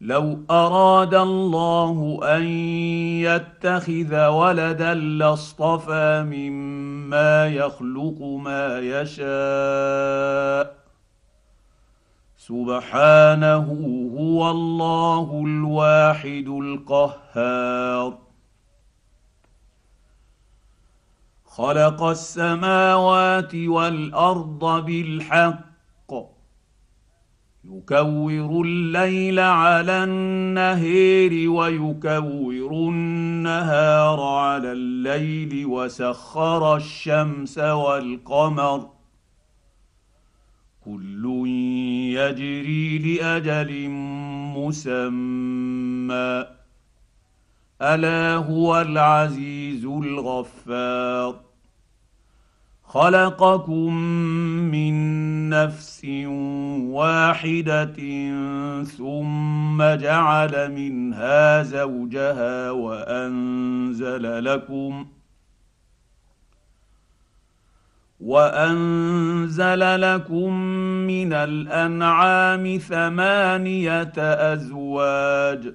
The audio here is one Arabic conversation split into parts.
لو أراد الله أن يتخذ ولدا لاصطفى مما يخلق ما يشاء. سبحانه هو الله الواحد القهار. خلق السماوات والأرض بالحق يكور الليل على النهير ويكور النهار على الليل وسخر الشمس والقمر. كل يجري لأجل مسمى. ألا هو العزيز الغفار. خلقكم من نفس واحدة ثم جعل منها زوجها وأنزل لكم وأنزل لكم من الأنعام ثمانية أزواج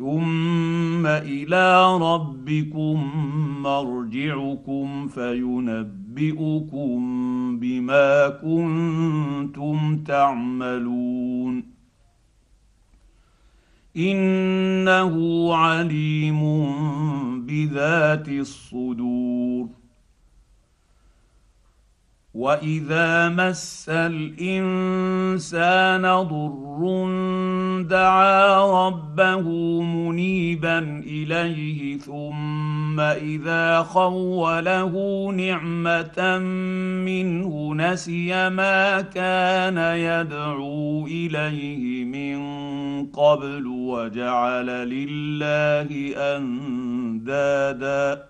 ثم إلى ربكم مرجعكم فينبئكم بما كنتم تعملون انه عليم بذات الصدور واذا مس الانسان ضر دعا ربه منيبا إليه ثم إذا خوله نعمة منه نسي ما كان يدعو إليه من قبل وجعل لله أندادا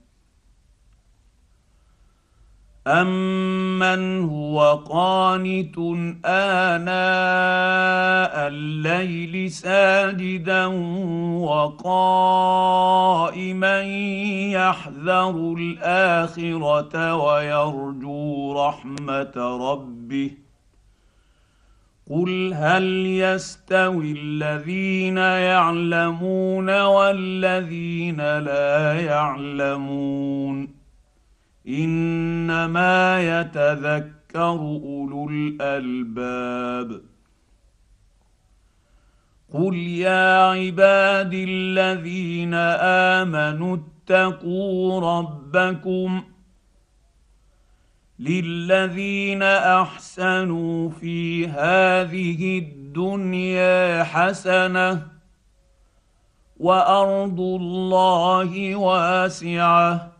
امن هو قانت اناء الليل ساجدا وقائما يحذر الاخره ويرجو رحمه ربه قل هل يستوي الذين يعلمون والذين لا يعلمون إنما يتذكر أولو الألباب. قل يا عبادي الذين امنوا اتقوا ربكم للذين احسنوا في هذه الدنيا حسنه وارض الله واسعه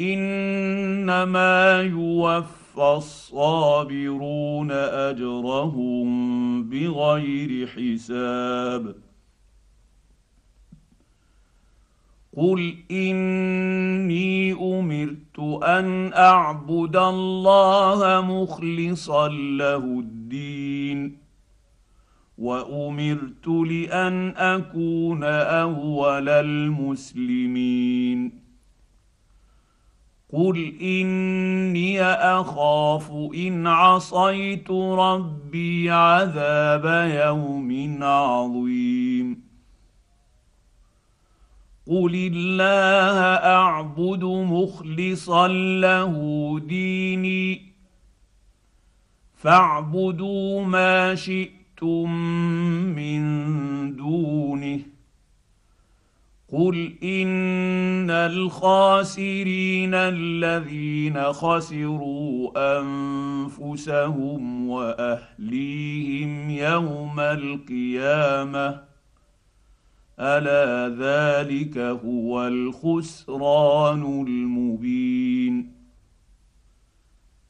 إنما يوفى الصابرون أجرهم بغير حساب. قل اني امرت ان اعبد الله مخلصا له الدين وامرت لأن اكون اول المسلمين. قل اني اخاف ان عصيت ربي عذاب يوم عظيم قل الله اعبد مخلصا له ديني فاعبدوا ما شئتم من دونه قل ان الخاسرين الذين خسروا انفسهم واهليهم يوم القيامه الا ذلك هو الخسران المبين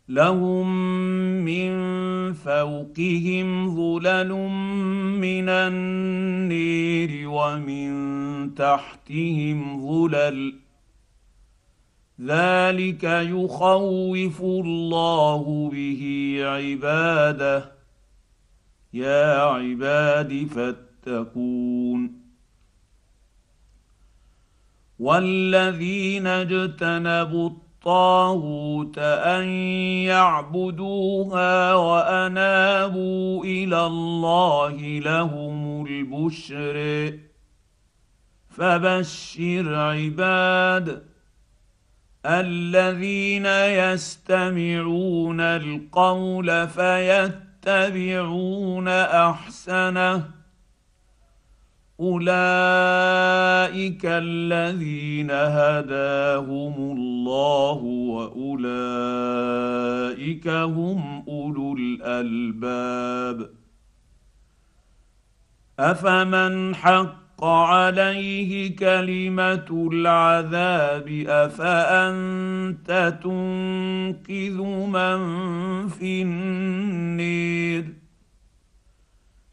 لهم من فوقهم ظلل من النير ومن تحتهم ظلل. ذلك يخوف الله به عباده. يا عباد فاتقون. والذين اجتنبوا الطاغوت أن يعبدوها وأنابوا إلى الله لهم البشر. فبشر عباد الذين يستمعون القول فيتبعون أحسنه. اولئك الذين هداهم الله واولئك هم اولو الالباب افمن حق عليه كلمه العذاب افانت تنقذ من في النير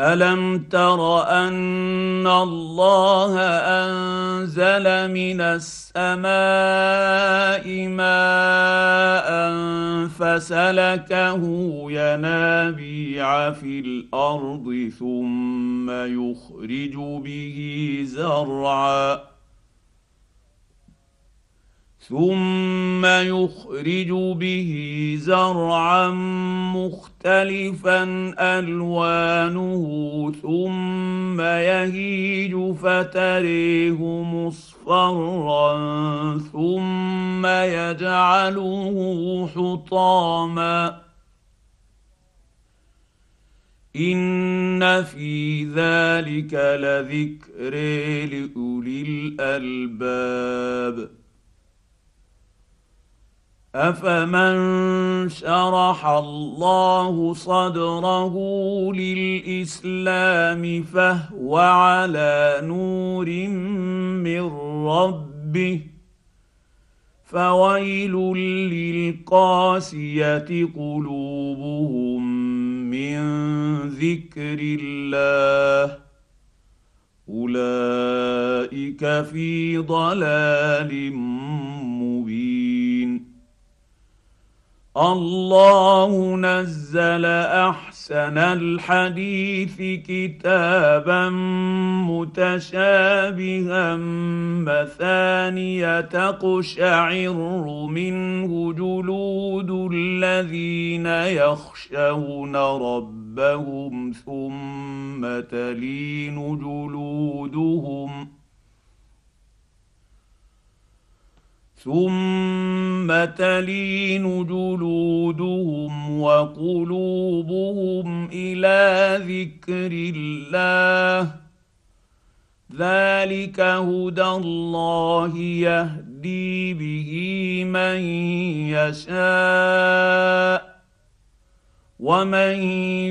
الم تر ان الله انزل من السماء ماء فسلكه ينابيع في الأرض ثم يخرج به زرعا ثم يخرج به زرعا مختلفا الوانه ثم يهيج فتريه مصفرا ثم يجعله حطاما ان في ذلك لذكر لاولي الالباب افمن شرح الله صدره للاسلام فهو على نور من ربه فويل للقاسيه قلوبهم من ذكر الله اولئك في ضلال مبين الله نزل أحسن الحديث كتابا متشابها مثانية تقشعر منه جلود الذين يخشون ربهم ثم تلين جلودهم ثم تلين جلودهم وقلوبهم إلى ذكر الله ذلك هدى الله يهدي به من يشاء ومن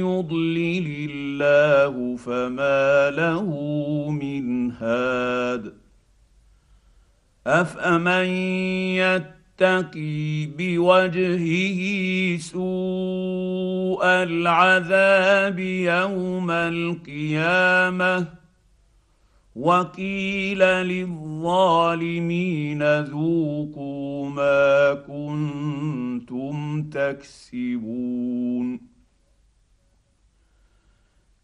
يضلل الله فما له من هاد أفمن يتقي بوجهه سوء العذاب يوم القيامة وقيل للظالمين ذوقوا ما كنتم تكسبون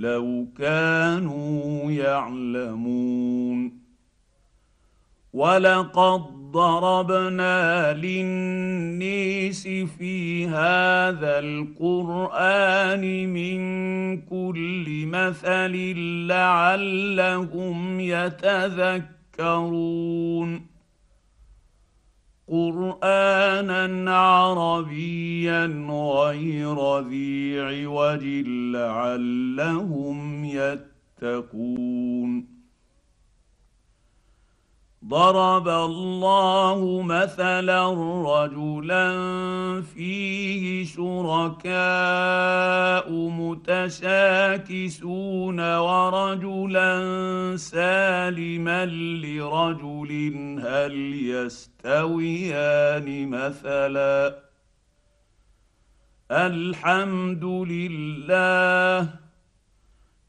لو كانوا يعلمون ولقد ضربنا للنيس في هذا القرآن من كل مثل لعلهم يتذكرون قرآنا عربيا غير ذي عوج لعلهم يتقون. ضرب الله مثلا رجلا فيه شركاء متشاكسون ورجلا سالما لرجل هل يستويان مثلا الحمد لله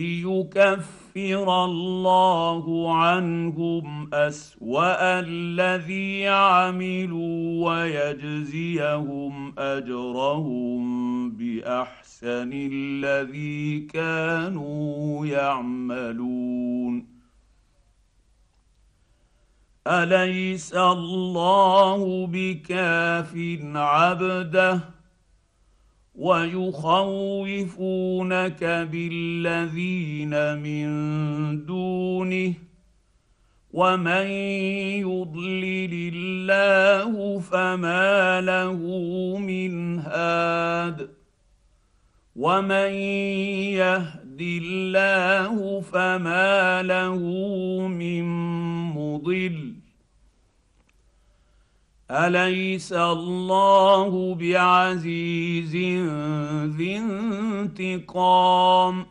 ليكفر الله عنهم أسوأ الذي عملوا ويجزيهم أجرهم بأحسن الذي كانوا يعملون. أليس الله بكاف عبده؟ ويخوفونك بالذين من دونه ومن يضلل الله فما له من هاد ومن يهد الله فما له من مضل أليس الله بعزيز ذي انتقام؟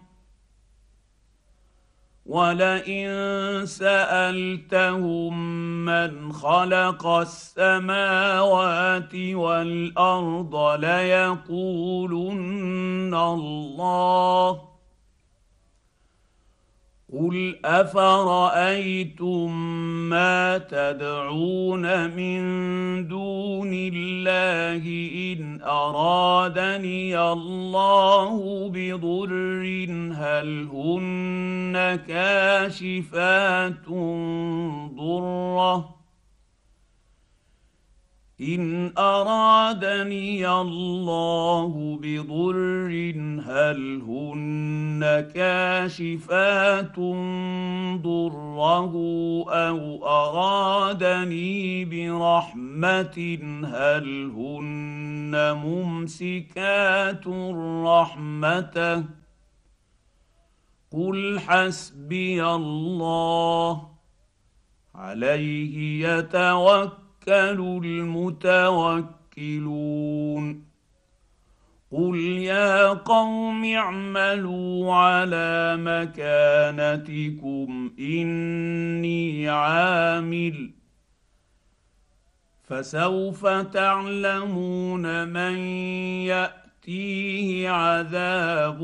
ولئن سألتهم من خلق السماوات والأرض ليقولن الله. قل افرايتم ما تدعون من دون الله ان ارادني الله بضر هل هن كاشفات ضره إن أرادني الله بضر هل هن كاشفات ضره أو أرادني برحمة هل هن ممسكات رحمته قل حسبي الله عليه يتوكل يتوكل المتوكلون قل يا قوم اعملوا على مكانتكم اني عامل فسوف تعلمون من يأتيه عذاب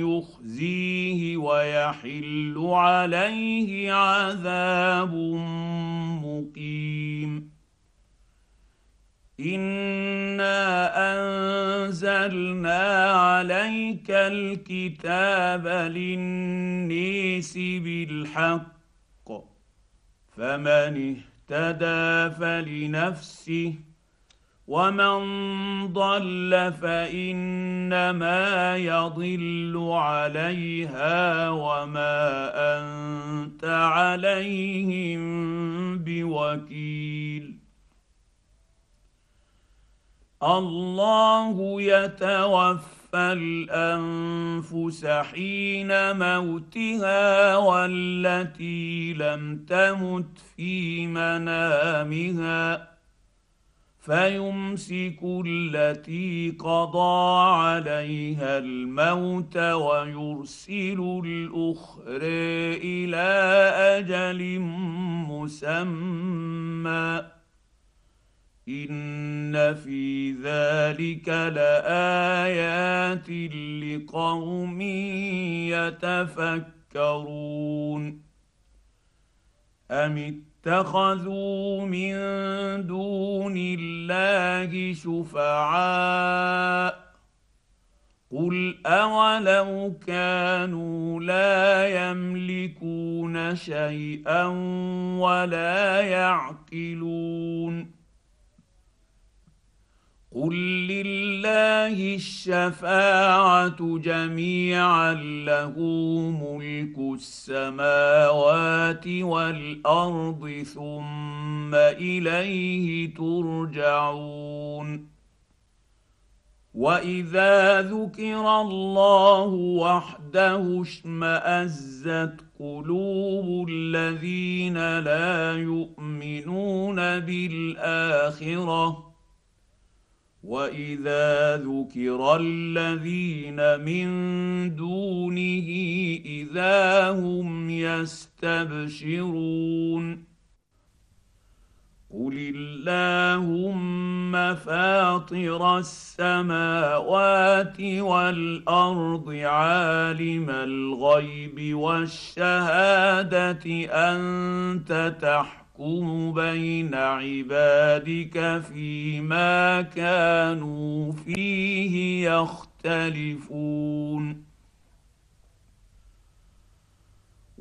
يخزيه ويحل عليه عذاب مقيم. انا انزلنا عليك الكتاب للنيس بالحق فمن اهتدى فلنفسه ومن ضل فانما يضل عليها وما انت عليهم بوكيل الله يتوفى الانفس حين موتها والتي لم تمت في منامها فيمسك التي قضى عليها الموت ويرسل الآخر إلى أجل مسمى. إن في ذلك لآيات لقوم يتفكرون. أم اتخذوا من دون الله شفعاء قل أولو كانوا لا يملكون شيئا ولا يعقلون قل لله الشفاعه جميعا له ملك السماوات والارض ثم اليه ترجعون واذا ذكر الله وحده اشمازت قلوب الذين لا يؤمنون بالاخره واذا ذكر الذين من دونه اذا هم يستبشرون قل اللهم فاطر السماوات والارض عالم الغيب والشهاده انت تحكم يحكم بين عبادك فيما كانوا فيه يختلفون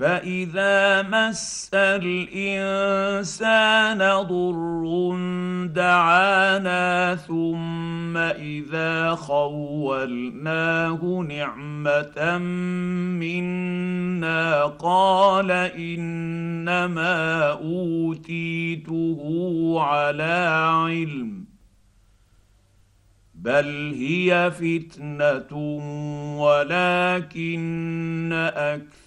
فاذا مس الانسان ضر دعانا ثم اذا خولناه نعمه منا قال انما اوتيته على علم بل هي فتنه ولكن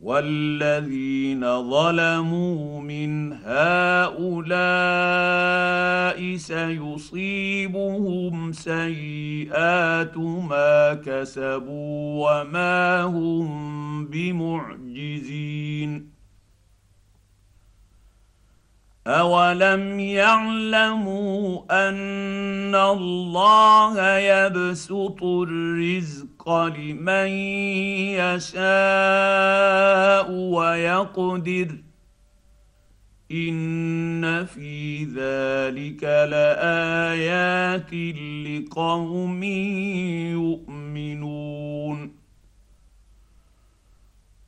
والذين ظلموا من هؤلاء سيصيبهم سيئات ما كسبوا وما هم بمعجزين. اولم يعلموا ان الله يبسط الرزق لمن يشاء ويقدر ان في ذلك لايات لقوم يؤمنون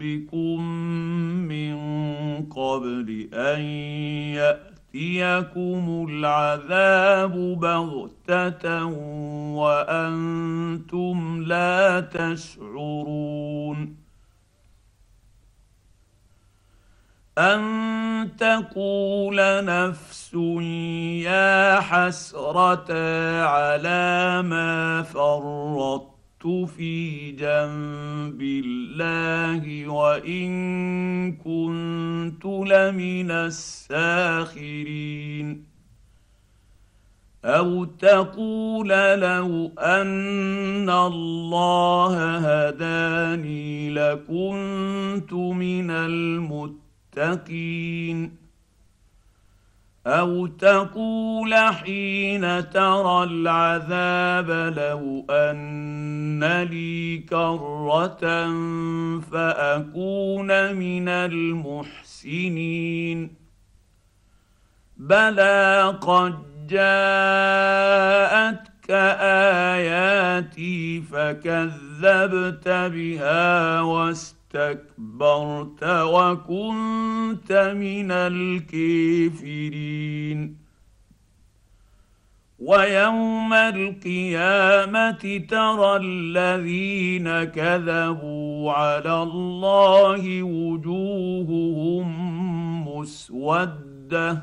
ربكم من قبل ان ياتيكم العذاب بغته وأنتم لا تشعرون ان تقول نفس يا حسره على ما فرطت في جنب الله وإن كنت لمن الساخرين. أو تقول لو أن الله هداني لكنت من المتقين. أو تقول حين ترى العذاب لو ان لي كره فاكون من المحسنين بلى قد جاءتك اياتي فكذبت بها واستكبرت استكبرت وكنت من الكافرين. ويوم القيامة ترى الذين كذبوا على الله وجوههم مسودة.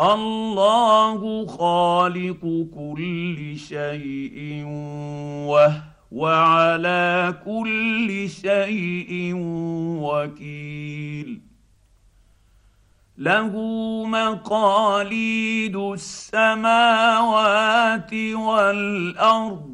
الله خالق كل شيء وهو على كل شيء وكيل. له مقاليد السماوات والارض.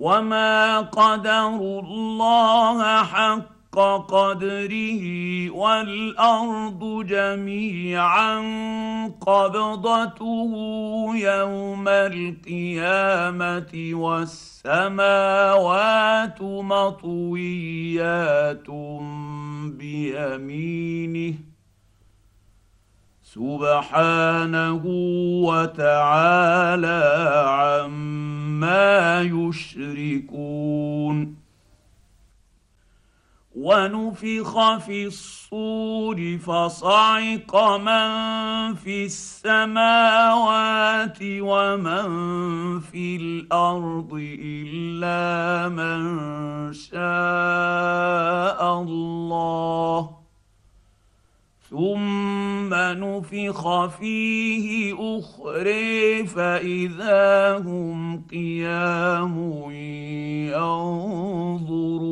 وما قدروا الله حق قدره والارض جميعا قبضته يوم القيامه والسماوات مطويات بيمينه سبحانه وتعالى عما يشركون. ونفخ في الصور فصعق من في السماوات ومن في الأرض إلا من شاء الله. ثم نفخ فيه اخري فإذا هم قيام ينظرون.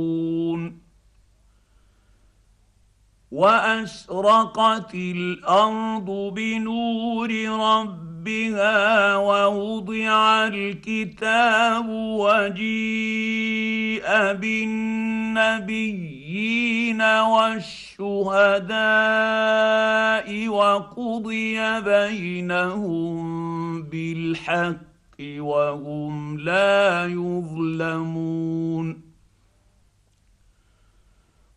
واشرقت الأرض بنور ربها ووضع الكتاب وجيء بالنبيين والشهداء وقضي بينهم بالحق وهم لا يظلمون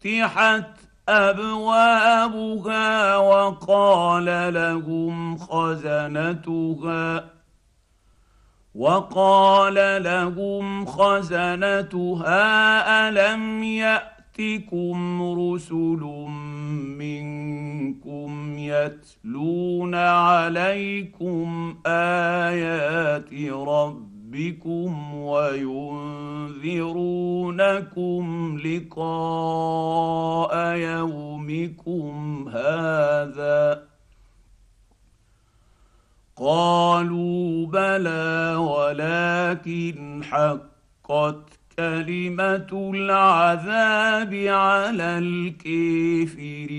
فتحت أبوابها وقال لهم خزنتها وقال لهم خزنتها ألم يأتكم رسل منكم يتلون عليكم آيات ربكم ربكم وينذرونكم لقاء يومكم هذا. قالوا بلى ولكن حقت كلمة العذاب على الكافرين.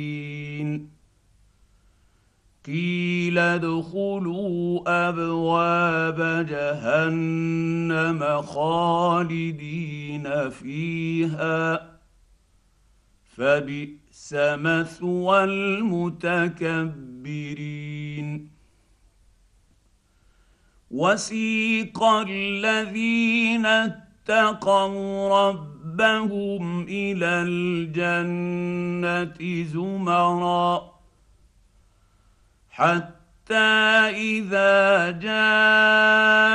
قيل ادخلوا أبواب جهنم خالدين فيها. فبئس مثوى المتكبرين. وسيق الذين اتقوا ربهم إلى الجنة زمرًا. حتى إذا جاءوها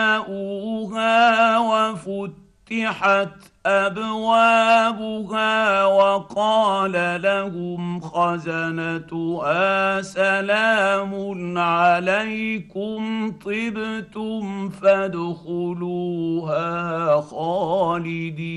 وفتحت أبوابها وقال لهم خزنتها سلام عليكم طبتم فادخلوها خالدين.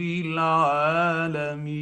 رب العالمين.